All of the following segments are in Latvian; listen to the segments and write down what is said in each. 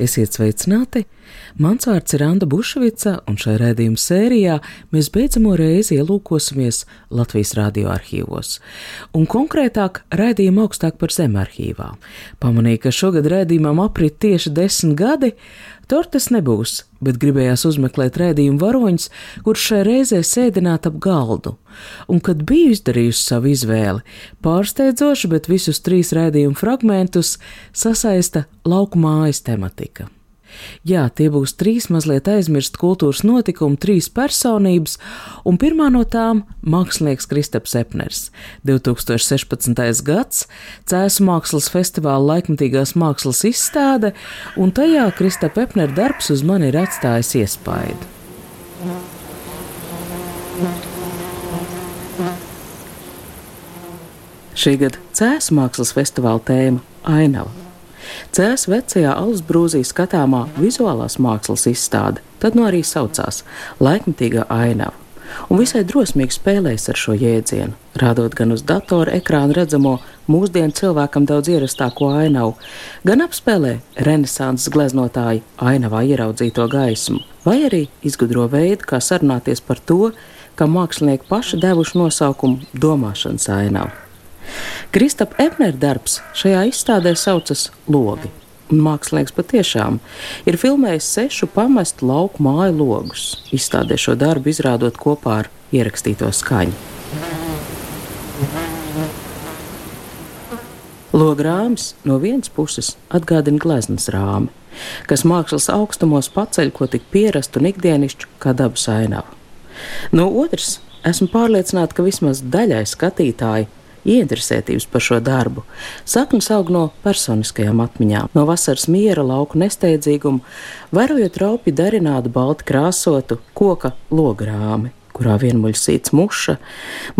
Esiet sveicināti! Mans vārds ir Anna Bušvica, un šajā redzējuma sērijā mēs beidzamo reizi ielūkosimies Latvijas radioarkīvos, un konkrētāk redzējuma augstāk par zemi arhīvā. Pamanīju, ka šogad redzējumam aprit tieši desmit gadi. Tortes nebūs, bet gribējās uzmeklēt rādījumu varoņus, kurš šai reizē sēdināt ap galdu. Un, kad biju izdarījusi savu izvēli, pārsteidzoši, bet visus trīs rādījumu fragmentus sasaista lauku mājas tematika. Jā, tie būs trīs mazliet aizmirst kultūras notikumi, trīs personības, un pirmā no tām - mākslinieks Kristaps Epners. 2016. gads - Cēsu mākslas festivāla laikmatīgās mākslas izstāde, un tajā Kristapa Epnera darbs uz mani ir atstājis iespaidu. Šī gada Cēsu mākslas festivāla tēma - ainava. Cēs vecajā Alasbrūzī skatāmā vizuālās mākslas izstāde, tad nu arī saucās laikmatīgā ainava. Un visai drosmīgi spēlējas ar šo jēdzienu, rādot gan uz datora ekrāna redzamo mūsdienu cilvēkam daudz ierastāko ainavu, gan apspēlē renesanses gleznotāju ainavā ieraudzīto gaismu, vai arī izgudro veidu, kā sarunāties par to, kam mākslinieki paši devuši nosaukumu domāšanas ainavu. Kristapa Epnera darbs šajā izstādē saucas Logi. Un mākslinieks patiešām ir filmējis sešu pamestu lauku māju logus. Izstādē šo darbu izrādot kopā ar ierakstīto skaņu. Logrāms no vienas puses atgādina gleznas rāmi, kas mākslas augstumos paceļ ko tik pierastu un ikdienišķu kā dabas ainavu. No otras, esmu pārliecināta, ka vismaz daļai skatītāji ieinteresētības par šo darbu. Saknes aug no personiskajām atmiņām, no vasaras miera, lauku nesteidzīguma, vērojot raupi darinātu, balti krāsotu koka logrāmi kurā vienmuļsīts muša,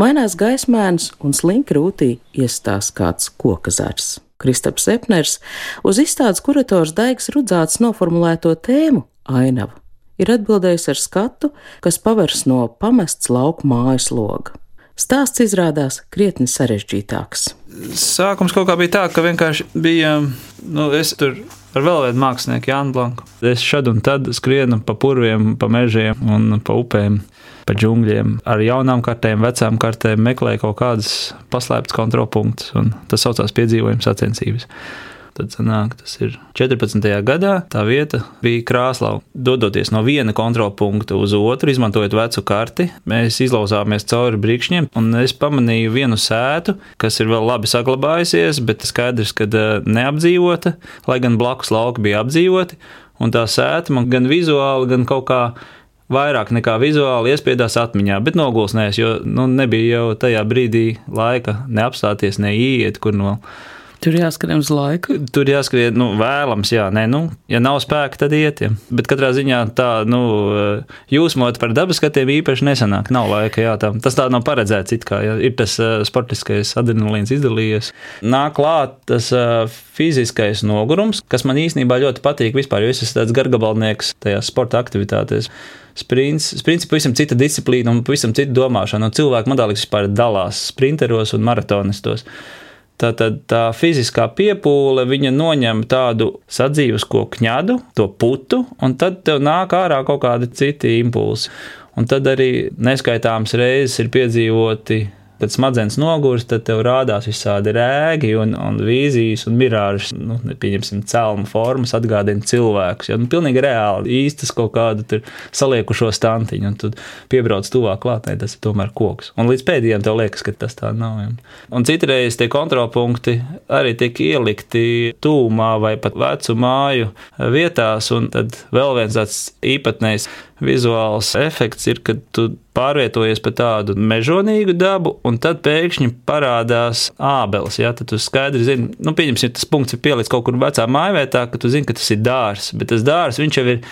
mainās gaismēns un slinki rūtī iestās kāds kokazars. Kristaps Epners uz izstādes kurators Daigs Rudzāts noformulēto tēmu ainava ir atbildējis ar skatu, kas pavers no pamests lauku mājas loga. Stāsts izrādās krietni sarežģītāks. Sākums kaut kā bija tā, ka vienkārši bija. Nu, es tur ar vēl vienu mākslinieku, Jānu Blanku. Es šad un tad skrienu pa purviem, pa mežiem un pa upēm, pa džungļiem. Ar jaunām kartēm, vecām kartēm meklēju kaut kādas paslēptas kontrolpunktus, un tas saucās piedzīvojums sacensības. Tad sanāk, tas ir 14. gadā. Tā vieta bija Krāslava. Dodoties no viena kontrolpunkta uz otru, izmantojot vecu karti, mēs izlauzāmies cauri brīkšņiem, un es pamanīju vienu sētu, kas ir vēl labi saglabājusies, bet skaidrs, ka neapdzīvota, lai gan blakus lauki bija apdzīvoti. Un tā sēta man gan vizuāli, gan kaut kā vairāk nekā vizuāli iespiedās atmiņā, bet nogulsnēs, jo nu, nebija jau tajā brīdī laika neapstāties, neiet kur no. Tur jāskrien uz laiku. Tur jāskrien, nu, vēlams, jā, nē, nu, ja nav spēka, tad iet. Ja. Bet katrā ziņā tā, nu, jūsmot par dabas skatiem īpaši nesanāk. Nav laika, jā, tā. Tas tā nav paredzēts, kā, ja ir tas uh, sportiskais adrenalīns izdalījies. Nāk klāt tas uh, fiziskais nogurums, kas man īstenībā ļoti patīk vispār, jo es esmu tāds gargabalnieks tajās sporta aktivitātēs sprints. Sprints ir pavisam cita disciplīna un pavisam cita domāšana. Un cilvēku modālis vispār dalās sprinteros un maratonistos. Tātad tā fiziskā piepūle, noņem tādu sadzīvisko kņadu, to putu, un tad tev nāk ārā kaut kādi citi impulsi. Un tad arī neskaitāmas reizes ir piedzīvoti kad smadzenes nogurs, tad tev rādās visādi rēgi un, un vīzijas un mirāžas, nu, pieņemsim, celmu formas atgādina cilvēkus. Ja, nu, pilnīgi reāli īstas kaut kādu tur saliekušo stantiņu, un tu piebrauc tuvāk klātnē, tas ir tomēr koks. Un līdz pēdējiem tev liekas, ka tas tā nav. Ja. Un citreiz tie kontrolpunkti arī tiek ielikti tūmā vai pat vecu māju vietās, un tad vēl viens tāds īpatnējs vizuāls efekts ir, kad tu pārvietojies pa tādu mežonīgu dabu, un tad pēkšņi parādās ābeles. Ja? Tad tu skaidri zini, nu, pieņemsim, tas punkts ir pielikts kaut kur vecā mājvietā, ka tu zini, ka tas ir dārs, bet tas dārs viņš jau ir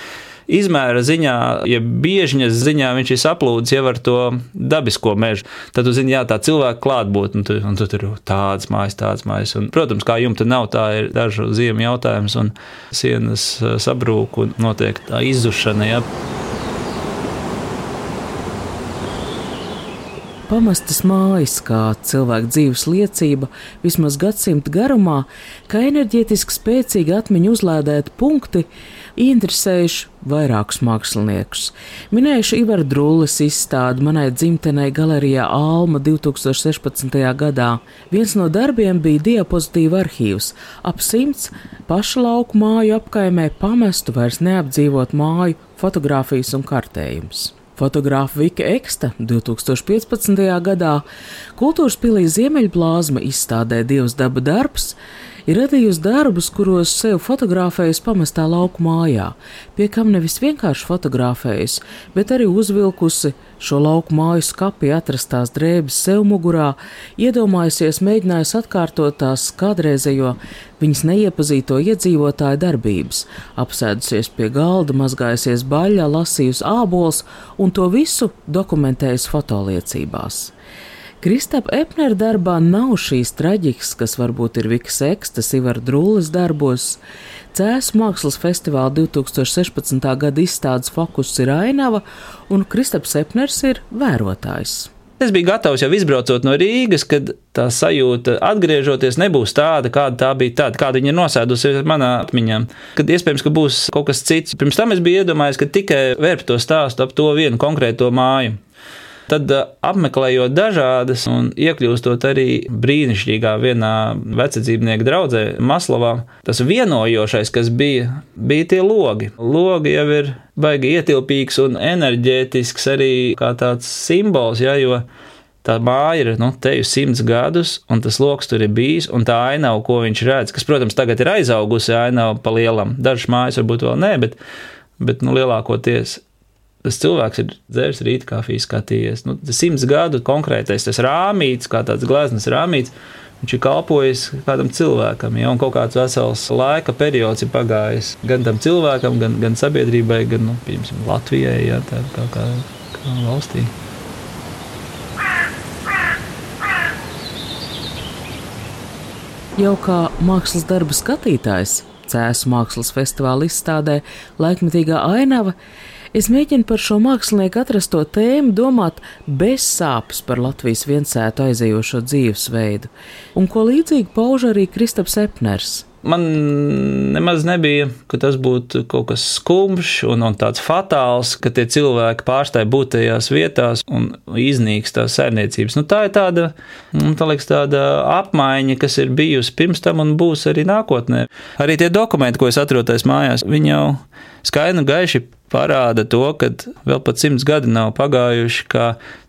izmēra ziņā, ja biežņas ziņā viņš ir saplūdis jau ar to dabisko mežu, tad tu zini, jā, tā cilvēka klātbūtne, un, tu, un tu tur ir tādas mājas, tādas mājas. Un, protams, kā jumta nav, tā ir dažu ziemu jautājums, un sienas sabrūk un notiek tā izzušana. Ja. Pamestas mājas, kā cilvēka dzīves liecība, vismaz gadsimta garumā, kā enerģētiski spēcīgi atmiņu uzlādēti punkti, interesējuši vairākus māksliniekus. Minējuši Ivar Drūles izstādi manai dzimtenei galerijā Alma 2016. gadā. Viens no darbiem bija diapozitīva arhīvs, ap simts pašu lauku māju apkaimē pamestu vairs neapdzīvot māju fotografijas un kartējums. Fotogrāfa Vika Eksta 2015. gadā Kultūras pilī Ziemeļblāzma izstādē Dievs daba darbs ir radījusi darbus, kuros sev fotografējas pamestā lauku mājā, pie kam nevis vienkārši fotografējas, bet arī uzvilkusi šo lauku māju skapī atrastās drēbes sev mugurā, iedomājusies, mēģinājusi atkārtot tās kādreizējo viņas neiepazīto iedzīvotāju darbības, apsēdusies pie galda, mazgājusies baļā, lasījusi ābols un to visu dokumentējusi fotoliecībās. Kristapa Epnera darbā nav šīs traģikas, kas varbūt ir Vikas Ekstas, Ivar Drūles darbos. Cēs mākslas festivāla 2016. gada izstādes fokus ir ainava, un Kristaps Epners ir vērotājs. Es biju gatavs jau izbraucot no Rīgas, kad tā sajūta, atgriežoties, nebūs tāda, kāda tā bija, tāda, kāda viņa ir nosēdusies manā atmiņā. Kad iespējams, ka būs kaut kas cits. Pirms tam es biju iedomājies, ka tikai vērp to stāstu ap to vienu konkrēto māju. Tad uh, apmeklējot dažādas un iekļūstot arī brīnišķīgā vienā vecadzīvnieku draudzē, Maslovā, tas vienojošais, kas bija, bija tie logi. Logi jau ir baigi ietilpīgs un enerģētisks arī kā tāds simbols, ja, jo tā māja ir nu, te jau simts gadus, un tas lokus tur ir bijis, un tā ainava, ko viņš redz, kas, protams, tagad ir aizaugusi ainava pa lielam. Dažas mājas varbūt vēl nē, bet, bet nu, lielākoties tas cilvēks ir dzēris rīta kafiju, skatījies. Nu, tas simts gadu konkrētais tas rāmīts, kā tāds gleznas rāmīts. Viņš ir kalpojis kādam cilvēkam, ja kaut kāds vesels laika periods ir pagājis gan tam cilvēkam, gan, gan sabiedrībai, gan nu, piemēram, Latvijai, ja, tā, kā, kā, kā valstī. Jau kā mākslas darbu skatītājs, Cēsu mākslas festivāla izstādē Laikmetīgā ainava Es mēģinu par šo mākslinieku atrasto tēmu domāt bez sāpes par Latvijas viensētu aizējošo dzīvesveidu, un ko līdzīgi pauž arī Kristaps Epners. Man nemaz nebija, ka tas būtu kaut kas skumjš un, un tāds fatāls, ka tie cilvēki pārstāja būt tajās vietās un iznīks tās saimniecības. Nu, tā ir tāda, nu, tā liekas, tāda apmaiņa, kas ir bijusi pirms tam un būs arī nākotnē. Arī tie dokumenti, ko es atrodu mājās, viņi jau skaidri un gaiši parāda to, ka vēl pat simts gadi nav pagājuši, ka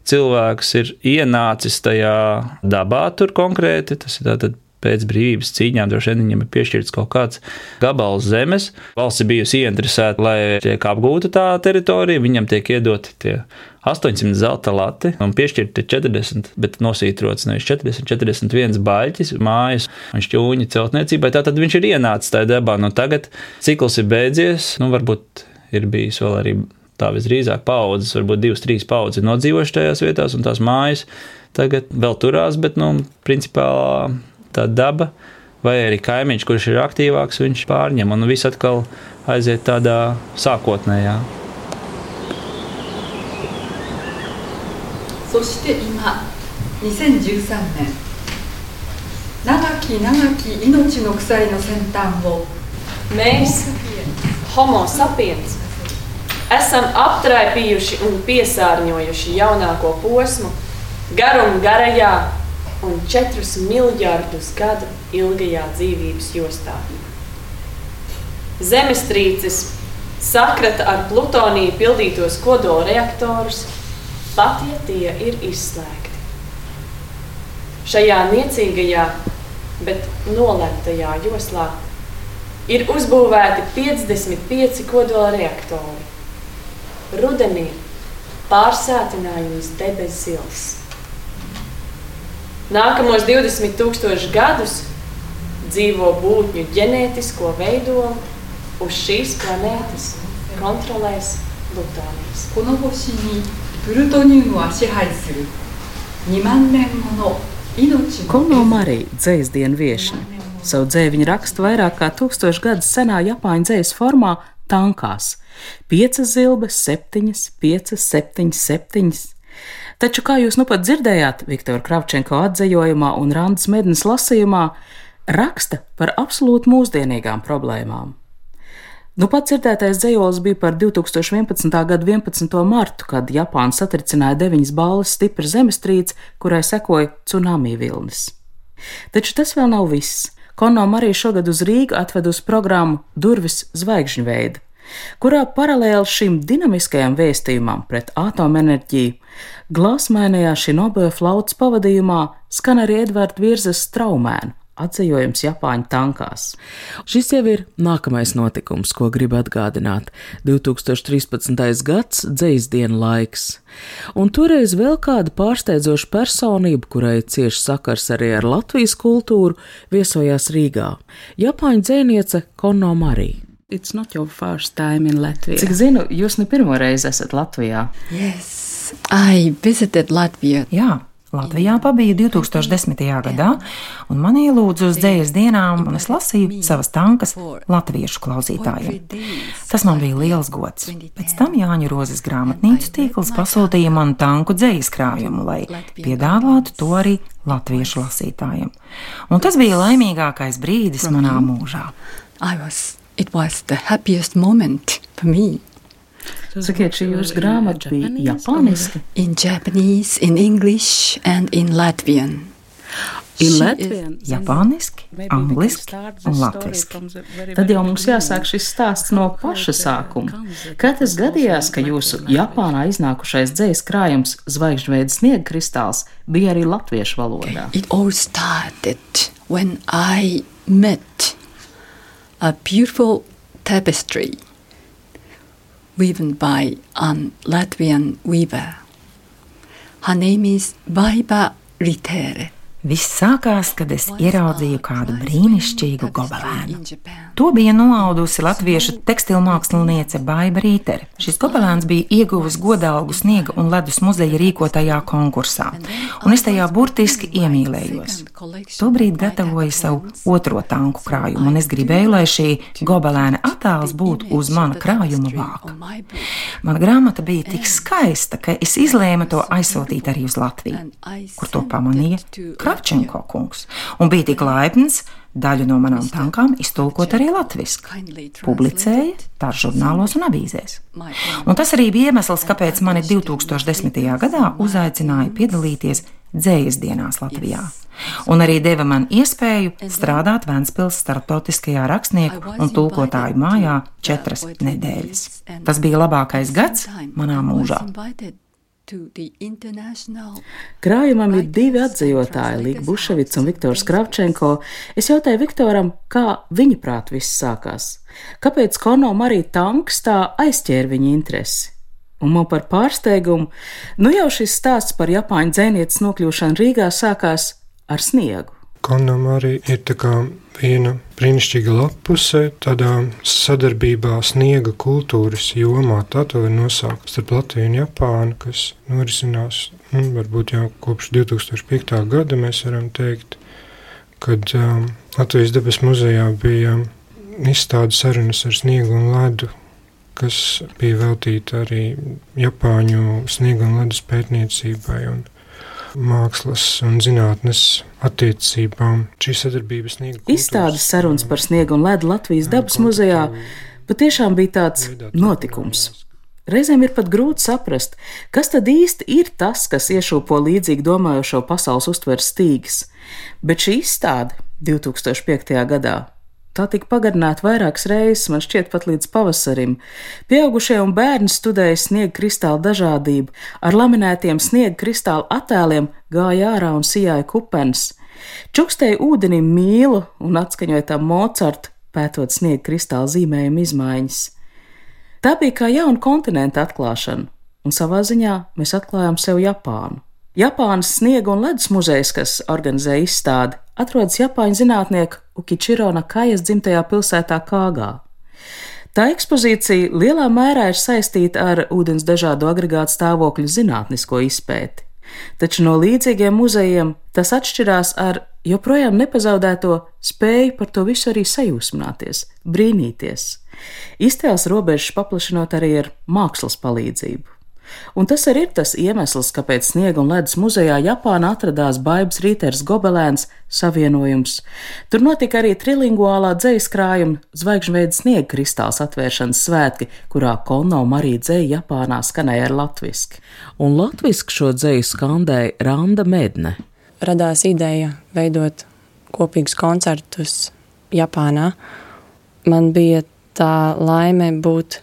cilvēks ir ienācis tajā dabā tur konkrēti. Tas ir tātad pēc brīvības cīņām droši vien viņam ir piešķirts kaut kāds gabals zemes. Valsts ir bijusi ieinteresēta, lai tiek apgūta tā teritorija, viņam tiek iedoti tie 800 zelta lati un piešķirti 40, bet nosītrots nevis 40, 41 baļķis, mājas un šķūņi celtniecībai. Tātad viņš ir ienācis tajā dabā. Nu, tagad cikls ir beidzies, nu varbūt ir bijis vēl arī tā visdrīzāk paudzes, varbūt divas, trīs paudzes ir nodzīvojušas tajās vietās, un tās mājas tagad vēl turās, bet, nu, principā tā daba vai arī kaimiņš, kurš ir aktīvāks, viņš pārņem, un viss atkal aiziet tādā sākotnējā. そして今2013年長き長き命の鎖の先端を Mēs Homo sapiens esam aptraipījuši un piesārņojuši jaunāko posmu garumu garajā un 4 miljardus gadu ilgajā dzīvības jostā. Zemestrīces sakrata ar plutoniju pildītos kodola reaktorus, pat ja tie ir izslēgti. Šajā niecīgajā, bet nolemtajā joslā ir uzbūvēti 55 kodola reaktori. Rudenī pārsātinājums debesu zils. Nākamos 20,000 gadus dzīvo būtņu ģenētisko veidolu uz šīs planētas kontrolēs Plutonijas. この星にプルトニウムは支配する2万年もの命の Kono Marija, dzēsdienu viešņa. Savu dzēju viņa raksta vairāk kā tūkstošu gadus senā Japāņu dzējas formā tankās - piecas zilbes, septiņas, piecas, septiņas, septiņas. Taču, kā jūs nu pat dzirdējāt, Viktora Kravčenko atzējojumā un Randas Mednes lasījumā, raksta par absolūti mūsdienīgām problēmām. Nu, pats dzirdētais dzējolis bija par 2011. gada 11. martu, kad Japāna satricināja deviņas balvas stipra zemestrīce, kurai sekoja tsunami vilnis. Taču tas vēl nav viss. Konom arī šogad uz Rīgu atved uz programmu Durvis zvaigžņu veida, kurā paralēli šim dinamiskajam vēstījumam pret atomenerģiju glāzmainajā šī Nobela flautas pavadījumā skan arī Edvards Virzas straumēnu atceļojums Japāņu tankās. Šis jau ir nākamais notikums, ko gribu atgādināt - 2013. gads, dzīs dienu laiks. Un toreiz vēl kāda pārsteidzoša personība, kurai cieši sakars arī ar Latvijas kultūru, viesojās Rīgā - Japāņu dzēniece Kono Marija. It's not your first time in Latvia. Cik zinu, jūs ne pirmo reizi esat Latvijā. Yes, I visited Latvia. Jā, Latvijā pabija 2010. gadā, un man ielūdza uz dzējas dienām, un es lasīju savas tankas latviešu klausītājiem. Tas man bija liels gods. Pēc tam Jāņa Rozes grāmatnīcu tīkls pasūtīja man tanku dzējas krājumu, lai piedāvātu to arī latviešu lasītājiem. Un tas bija laimīgākais brīdis manā mūžā. I was, it was the happiest moment for me. Sakiet, šī jūsu grāmata bija japāniski? In Japanese, in English, and in Latvian. In She Latviju, Japāniski, angliski un latviski. Tad jau mums jāsāk šis stāsts no paša sākuma. Kā tas gadījās, ka jūsu Japānā iznākušais dzējas krājums Zvaigžņveida sniega kristāls bija arī latviešu valodā? It all started when I met a beautiful tapestry woven by an Latvian weaver. Her name is Vaiva Ritere. Viss sākās, kad es ieraudzīju kādu brīnišķīgu gobelēnu. To bija noaudusi latviešu tekstilmāksliniece Baiba Rītere. Šis gobelēns bija ieguvis godalgu sniega un ledus muzeja rīkotajā konkursā, un es tajā burtiski iemīlējos. Tobrīd gatavoju savu otro tanku krājumu, un es gribēju, lai šī gobelēna attēls būtu uz mana krājuma vāka. Mana grāmata bija tik skaista, ka es izlēmu to aizsūtīt arī uz Latviju, kur to pamanīja Kravčenko kungs, un bija tik laipns daļu no manām tankām iztulkot arī latviešu. Publicēja tā žurnālos un avīzēs. Un tas arī bija iemesls, kāpēc mani 2010. gadā uzaicināja piedalīties dzējas dienās Latvijā. Un arī deva man iespēju strādāt Vēncpils starptautiskajā rakstnieku un tulkotāju mājā četras nedēļas. Tas bija labākais gads manā mūžā. Krājumam ir divi atzīvotāji, Līga Buševits un Viktors Kravčenko. Es jautāju Viktoram, kā viņa prāt viss sākās. Kāpēc Konom arī tanks tā aizķēra viņa interesi? Un man par pārsteigumu, nu jau šis stāsts par Japāņu dzēnietes nokļūšanu Rīgā sākās ar sniegu. Konam arī ir tā kā viena brīnišķīga lapuse tādā sadarbībā sniega kultūras jomā. Tā to var nosaukt starp Latviju un Japānu, kas norisinās nu, varbūt jau kopš 2005. gada. Mēs varam teikt, kad um, Latvijas dabas muzejā bija izstāde sarunas ar sniegu un ledu, kas bija veltīta arī Japāņu sniega un ledus pētniecībai. Un, mākslas un zinātnes attiecībām. Šī sadarbības sniega. Izstādes sarunas par sniegu un ledu Latvijas dabas muzejā patiešām bija tāds notikums. Reizēm ir pat grūti saprast, kas tad īsti ir tas, kas iešūpo līdzīgi domājošo pasaules uztveres stīgas, bet šī izstāde 2005. gadā Tā tika pagarināta vairākas reizes, man šķiet, pat līdz pavasarim. Pieaugušie un bērni studēja sniega kristāla dažādību, ar laminētiem sniega kristāla attēliem gāja ārā un sijāja kupenes. Čukstēja ūdenim mīlu un atskaņoja tam Mocartu, pētot sniega kristāla zīmējuma izmaiņas. Tā bija kā jauna kontinenta atklāšana, un savā ziņā mēs atklājām sev Japānu. Japānas sniega un ledus muzejs, kas organizē izstādi, atrodas Japāņu zinātnieka Ukichiro Nakajas dzimtajā pilsētā Kāgā. Tā ekspozīcija lielā mērā ir saistīta ar ūdens dažādu agregātu stāvokļu zinātnisko izpēti. Taču no līdzīgiem muzejiem tas atšķirās ar joprojām nepazaudēto spēju par to visu arī sajūsmināties, brīnīties. Iztēles robežas paplašinot arī ar mākslas palīdzību. Un tas arī ir tas iemesls, kāpēc Sniega un ledus muzejā Japānā atradās Baibas Rīters Gobelēns savienojums. Tur notika arī trilinguālā dzējas krājuma zvaigžņveida sniega kristāls atvēršanas svētki, kurā Konno Marija dzēja Japānā skanēja ar latviski. Un latviski šo dzēju skandēja Randa Medne. Radās ideja veidot kopīgus koncertus Japānā. Man bija tā laime būt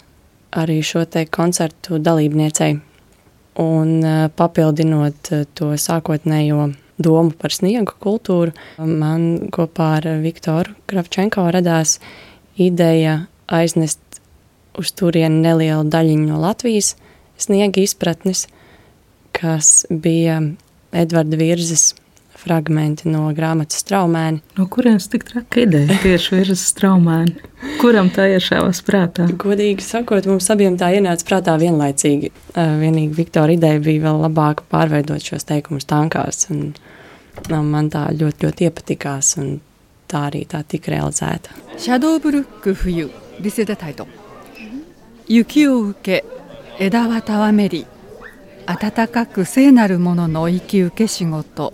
arī šo te koncertu dalībniecei. Un papildinot to sākotnējo domu par sniegu kultūru, man kopā ar Viktoru Kravčenko radās ideja aiznest uz turieni nelielu daļiņu no Latvijas sniega izpratnes, kas bija Edvarda Virzes fragmenti no grāmatas straumēni. No kurienes tik traka ideja tieši virs straumēni? Kuram tā iešāvās prātā? Godīgi sakot, mums abiem tā ienāca prātā vienlaicīgi. Vienīgi Viktora ideja bija vēl labāk pārveidot šos teikumus tankās. Un, un man tā ļoti, ļoti iepatikās, un tā arī tā tika realizēta. Shadow Brook 冬リセタタイト雪を受け枝はたわめり暖かく聖なるものの生き受け仕事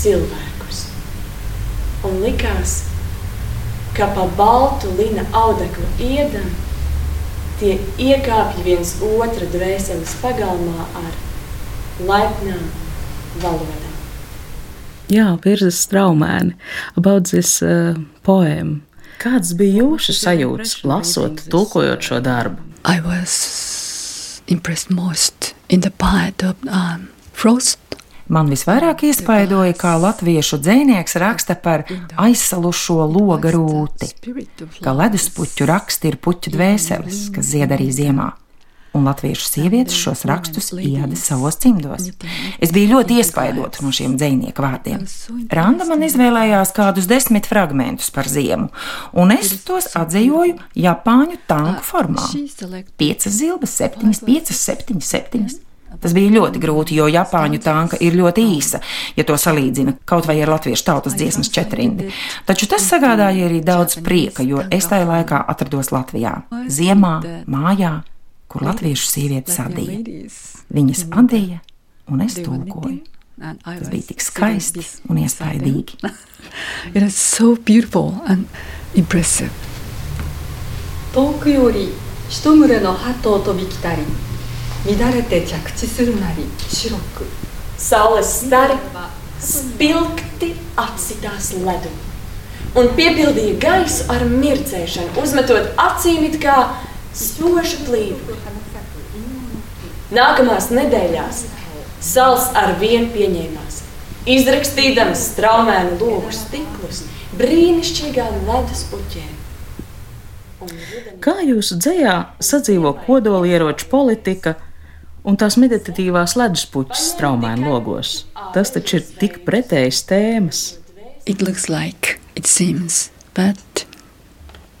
cilvēkus. Un likās, ka pa baltu lina audeklu iedam tie iekāpj viens otra dvēseles pagalmā ar laipnām valodām. Jā, virsmas straumēni, about this uh, poem. Kāds bija jūsu sajūtas, lasot, tulkojot šo darbu? I was impressed most in the part of um, Frost Man visvairāk iespaidoja, kā latviešu dzinieks raksta par aizsalušo loga rūti, ka leduspuķu raksti ir puķu dvēseles, kas zied arī ziemā. Un latviešu sievietes šos rakstus ieda savos cimdos. Es biju ļoti iespaidota no šiem dzinieku vārdiem. Randa man izvēlējās kādus desmit fragmentus par ziemu, un es tos atzīvoju Japāņu tanku formā. Piecas zilbes, septiņas, piecas, septiņas, septiņas. Tas bija ļoti grūti, jo Japāņu tanka ir ļoti īsa, ja to salīdzina kaut vai ar latviešu tautas dziesmas četrindi. Taču tas sagādāja arī daudz prieka, jo es tajā laikā atrados Latvijā, ziemā, mājā, kur latviešu sievietes adīja. Viņas adīja, un es tulkoju. Tas bija tik skaisti un iespaidīgi. It is so beautiful and impressive. 遠くより一群れの鳩を飛び来たり 乱れて着地するなり白く Saules stari spilgti atsitās ledu un piepildīja gaisu ar mirdzēšanu, uzmetot acīm it kā spožu plīvu. Nākamās nedēļās sals ar vienu pieņēmās, izrakstīdams straumēnu logu stiklus brīnišķīgām ledus puķēm. Kā jūsu dzējā sadzīvo kodolieroču politika Un tās meditatīvās leduspuķis straumēnu logos? Tas taču ir tik pretējas tēmas. It looks like it seems, but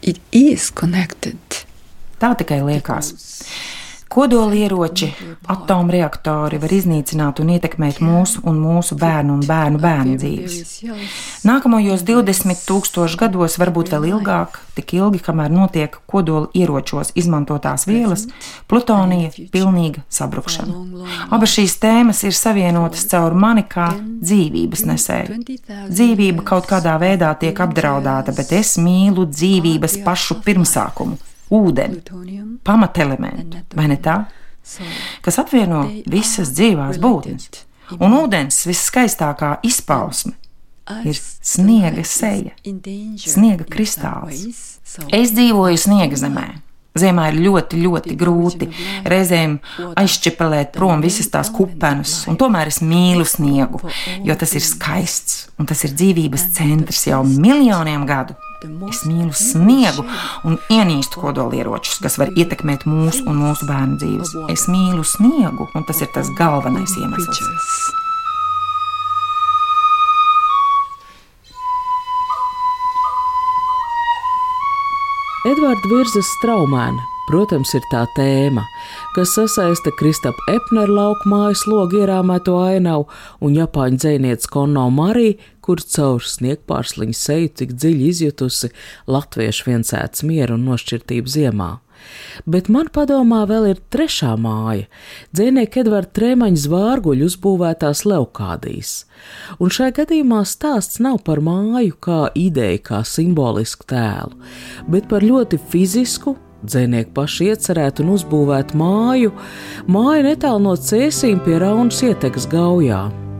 it is connected. Tā tikai liekas. Kodolieroči, atomreaktori var iznīcināt un ietekmēt mūsu un mūsu bērnu un bērnu bērnu dzīves. Nākamajos 20 tūkstošu gados, varbūt vēl ilgāk, tik ilgi, kamēr notiek kodola ieročos izmantotās vielas, plutonija pilnīga sabrukšana. Abas šīs tēmas ir savienotas caur mani kā dzīvības nesēju. Dzīvība kaut kādā veidā tiek apdraudēta, bet es mīlu dzīvības pašu pirmsākumu ūdeni, pamatelementu, vai ne tā? Kas apvieno visas dzīvās būtnes. Un ūdens viskaistākā izpausme ir sniega seja, sniega kristāls. Es dzīvoju sniega zemē. Ziemā ir ļoti, ļoti grūti reizēm aizšķepelēt prom visas tās kupenes, un tomēr es mīlu sniegu, jo tas ir skaists un tas ir dzīvības centrs jau miljoniem gadu. Es mīlu sniegu un ienīstu kodolieročus, kas var ietekmēt mūsu un mūsu bērnu dzīves. Es mīlu sniegu, un tas ir tas galvenais iemesls. Edvards Virzas straumēna, protams, ir tā tēma, kas sasaista Kristapa Epnera lauka mājas logu ierāmēto ainavu un japāņu dzēniece Konno Mariju, kur caur sniegpārsliņu seju tik dziļi izjutusi latviešu viensētas mieru un nošķirtību ziemā. Bet man padomā vēl ir trešā māja - dzēnieka Edvarda Trēmaņa zvārguļu uzbūvētās Leukādijas. Un šai gadījumā stāsts nav par māju kā ideju, kā simbolisku tēlu, bet par ļoti fizisku, dzēnieki paši iecerētu un uzbūvētu māju, māju netālu no cēsīm pie Raunas ietekas gaujā.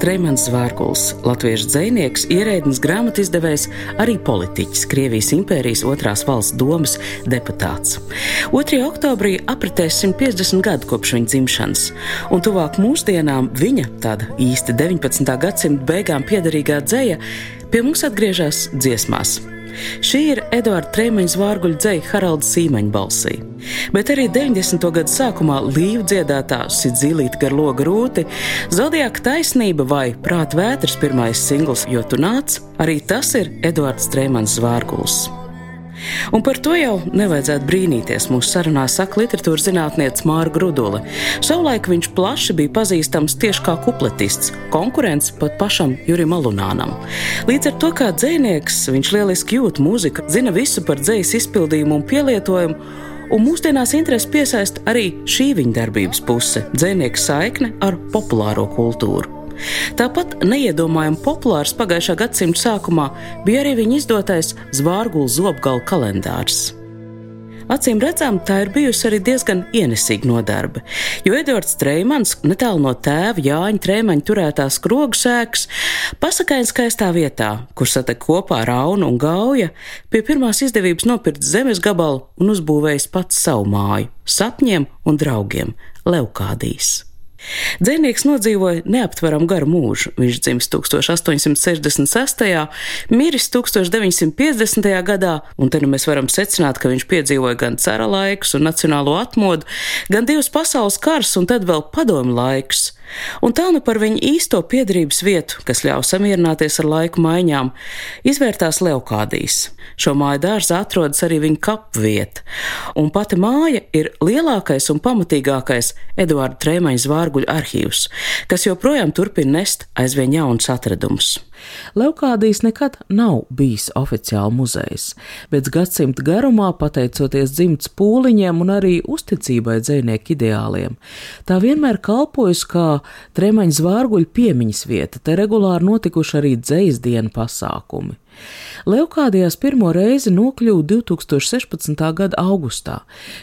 Tremans Zvārkuls, latviešu dzinieks, ierēdnis grāmatu izdevējs, arī politiķis, Krievijas impērijas otrās valsts domas deputāts. 2. oktobrī apritēs 150 gadu kopš viņa dzimšanas, un tuvāk mūsdienām viņa, tāda īsti 19. gadsimta beigām piederīgā dzēja, pie mums atgriežas dziesmās. Šī ir Eduarda Trēmeņa zvārguļa dzeja Haralda Sīmeņa balsī. Bet arī 90. gadu sākumā līvu dziedātā Sidzīlīta gar logu rūti, Zodiaka taisnība vai Prāta vētras pirmais singls, jo tu nāc, arī tas ir Eduards Trēmans zvārguls. Un par to jau nevajadzētu brīnīties. Mūsu sarunā saka literatūras zinātniece Māra Grudule. Savulaik viņš plaši bija pazīstams tieši kā kupletists, konkurents pat pašam Jurim Alunānam. Līdz ar to kā dzēnieks viņš lieliski jūt mūziku, zina visu par dzējas izpildījumu un pielietojumu. Un mūsdienās interesi piesaista arī šī viņa darbības puse - dzēnieka saikne ar populāro kultūru. Tāpat neiedomājami populārs pagājušā gadsimta sākumā bija arī viņa izdotais Zvārgula zobgala kalendārs. Acīm redzam, tā ir bijusi arī diezgan ienesīga nodarbe, jo Edvards Treimans, netālu no tēva Jāņa Trēmaņa turētās krogu sēkas, pasakaini skaistā vietā, kur satek kopā Rauna un Gauja, pie pirmās izdevības nopirkt zemes gabalu un uzbūvējis pats savu māju, sapņiem un draugiem - Leukādijas. Dzēnieks nodzīvoja neaptveram garu mūžu. Viņš dzimis 1866. miris 1950. gadā, un te nu mēs varam secināt, ka viņš piedzīvoja gan cara laikus un nacionālo atmodu, gan divus pasaules karus un tad vēl padomu laikus. Un tā nu par viņa īsto piedarības vietu, kas ļauj samierināties ar laiku maiņām, izvērtās Leokādijas. Šo māju dārza atrodas arī viņa kapvieta, un pati māja ir lielākais un pamatīgākais Eduarda Trēmaņa zvārguļu arhīvs, kas joprojām turpina nest aizvien jaunus atradumus. Leukādijas nekad nav bijis oficiāli muzejs, bet gadsimta garumā, pateicoties dzimts pūliņiem un arī uzticībai dzinieku ideāliem, tā vienmēr kalpojusi kā tremaņa zvārguļu piemiņas vieta, te regulāri notikuši arī dzējas dienu pasākumi. Leukādijās pirmo reizi nokļuva 2016. gada augustā,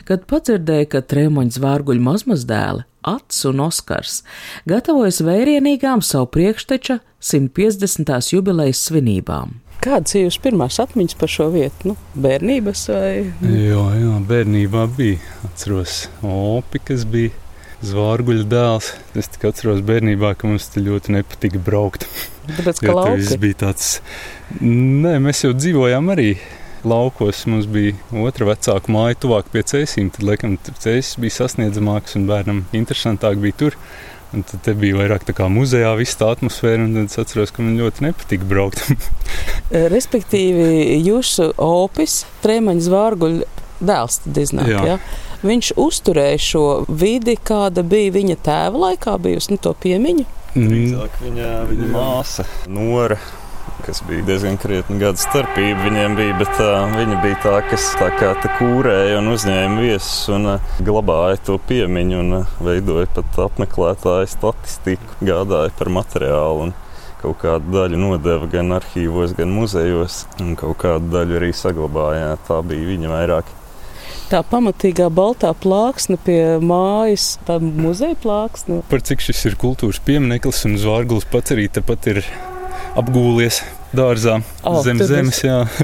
kad padzirdēja, ka Trēmoņa zvārguļu mazmazdēli Ats un Oskars gatavojas vērienīgām savu priekšteča 150. jubilejas svinībām. Kādas ir jūsu pirmās atmiņas par šo vietu? Nu, bērnības vai? Jā, jā, bērnībā bija. Atceros opi, kas bija zvārguļa dēls. Es tikai atceros bērnībā, ka mums te ļoti nepatika braukt. Tāpēc, ka tas bija tāds, nē, mēs jau dzīvojām arī laukos mums bija otra vecāka māja, tuvāk pie cēsīm. Tad, laikam, cēsis bija sasniedzamāks un bērnam interesantāk bija tur. Un tad bija vairāk tā kā muzejā, viss tā atmosfēra, un es atceros, ka man ļoti nepatika braukt. Respektīvi, jūsu opis, trēmaņa zvārguļa dēls, tad iznāk, jā. Ja? Viņš uzturēja šo vidi, kāda bija viņa tēva laikā, bijusi nu, to piemiņu. Drīzāk viņa, viņa māsa, Nora kas bija diezgan krietni gadu starpība. Viņiem bija, bet uh, viņi bija tā, kas tā kā tā kūrēja un uzņēma viesus un uh, glabāja to piemiņu un uh, veidoja pat apmeklētāju statistiku, gādāja par materiālu. Un, kaut kādu daļu nodeva gan arhīvos, gan muzejos, un kaut kādu daļu arī saglabāja. Tā bija viņa vairāk. Tā pamatīgā baltā plāksne pie mājas, tā muzeja plāksne. Par cik šis ir kultūras piemineklis un Zvārgulis pats arī tepat ir apgūlies dārzā oh, zem zemes.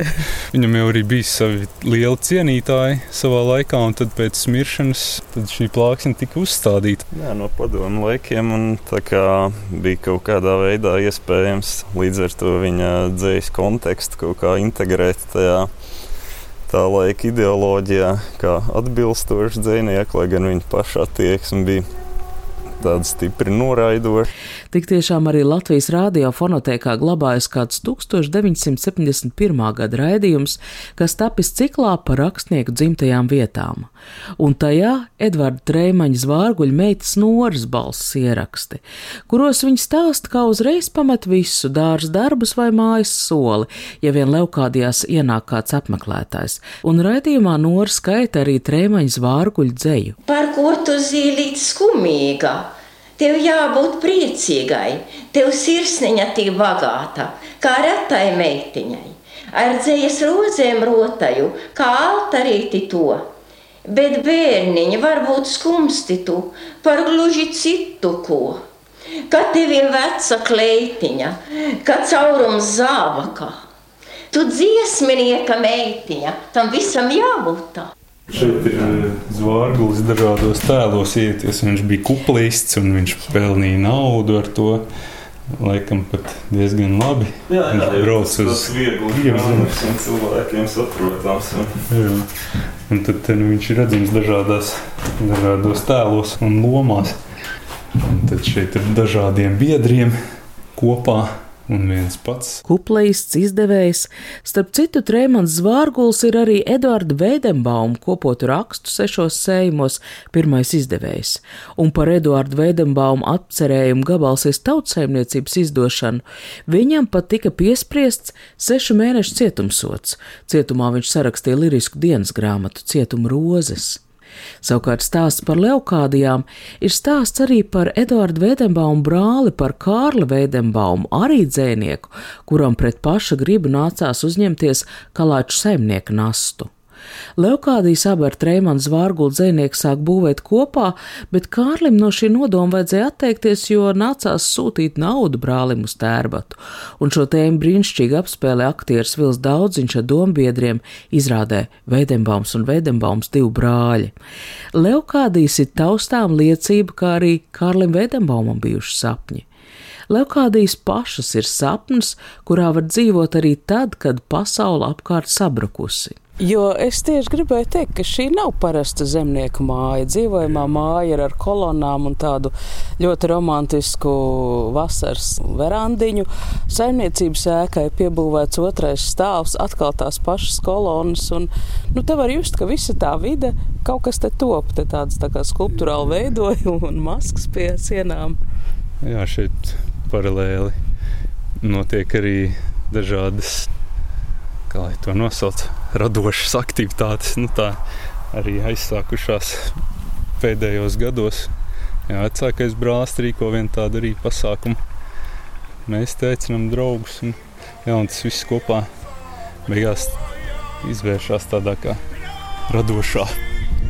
Viņam jau arī bija savi lieli cienītāji savā laikā, un tad pēc smiršanas tad šī plāksne tika uzstādīta. Jā, no padomu laikiem, un tā kā bija kaut kādā veidā iespējams līdz ar to viņa dzējas kontekstu kaut kā integrēt tajā. Tā laika ideoloģijā, kā atbilstoši dzīsnieki, lai gan viņa paša attieksme bija tāda stipri noraidoša. Tik tiešām arī Latvijas rādio fonotēkā glabājas kāds 1971. gada raidījums, kas tapis ciklā par rakstnieku dzimtajām vietām. Un tajā Edvarda Trēmaņa zvārguļa meitas Noras balss ieraksti, kuros viņa stāsta, kā uzreiz pamet visu dārza darbus vai mājas soli, ja vien leukādījās ienāk kāds apmeklētājs, un raidījumā Nora skaita arī Trēmaņa zvārguļa dzeju. Par ko tu zīlīt skumīga? Tev jābūt priecīgai, tev sirsniņa tik bagāta, kā retai meitiņai, ar dzējas rozēm rotaju, kā altarīti to. Bet bērniņi varbūt skumsti tu par gluži citu ko. Kad tev ir veca kleitiņa, kad caurums zābakā, tu dziesminieka meitiņa, tam visam jābūt tā. Šeit ir eh, zvaigznes dažādos tēlos ieties. Viņš bija kuplists un viņš pelnīja naudu ar to. Laikam pat diezgan labi. Jā, jā viņš brauc uz ielas cilvēkiem saprotams. Jā. Un tad nu, viņš ir redzams dažādās, dažādos tēlos un lomās. Un tad šeit ir dažādiem biedriem kopā un viens pats. Kuplīsts izdevējs, starp citu, Trēmans Zvārguls ir arī Eduarda Veidenbauma kopotu rakstu sešos sējumos pirmais izdevējs, un par Eduarda Veidenbauma atcerējumu gabalsies tautsēmniecības izdošanu viņam pat tika piespriests sešu mēnešu cietumsots. Cietumā viņš sarakstīja lirisku dienas grāmatu Cietuma rozes. Savukārt stāsts par leukādijām ir stāsts arī par Eduardu Vēdenbaumu brāli, par Kārli Vēdenbaumu, arī dzēnieku, kuram pret paša gribu nācās uzņemties kalāču saimnieku nastu. Leukādijas abi ar Treimanu zvārgulu dzēnieku sāk būvēt kopā, bet Kārlim no šī nodoma vajadzēja atteikties, jo nācās sūtīt naudu brālim uz tērbatu, un šo tēmu brīnišķīgi apspēlē aktieris Vils Daudziņš ar dombiedriem izrādē Veidenbaums un Veidenbaums divi brāļi. Leukādijas ir taustām liecība, kā arī Kārlim Veidenbaumam bijuši sapņi. Leukādijas pašas ir sapnis, kurā var dzīvot arī tad, kad pasaule apkārt sabrukusi. Jo es tieši gribēju teikt, ka šī nav parasta zemnieku māja. Dzīvojamā māja ir ar kolonām un tādu ļoti romantisku vasaras verandiņu. Saimniecības ēkai piebūvēts otrais stāvs, atkal tās pašas kolonas. Un, nu, te var just, ka visa tā vide kaut kas te top, te tāds tā kā skulptūrāli veidojumi un maskas pie sienām. Jā, šeit paralēli notiek arī dažādas kā lai to nosauc, radošas aktivitātes. Nu, tā arī aizsākušās pēdējos gados. Jā, vecākais brālis rīko vienu tādu arī pasākumu. Mēs te aicinām draugus, un, jā, un tas viss kopā beigās izvēršas tādā kā radošā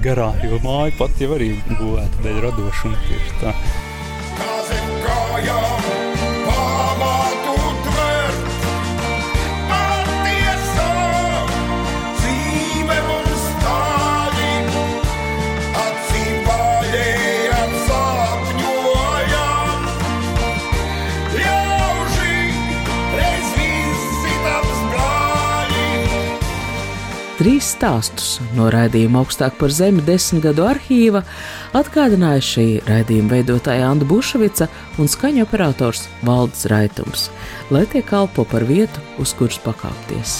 garā, jo māja pat jau arī būvēta dēļ radošuma tieši tā. Kā zem kājām! Trīs stāstus no raidījuma augstāk par zemi desmit gadu arhīva atgādināja šī raidījuma veidotāja Anna Bušvica un skaņu operators Valdis Raitums, lai tie kalpo par vietu, uz kuras pakāpties.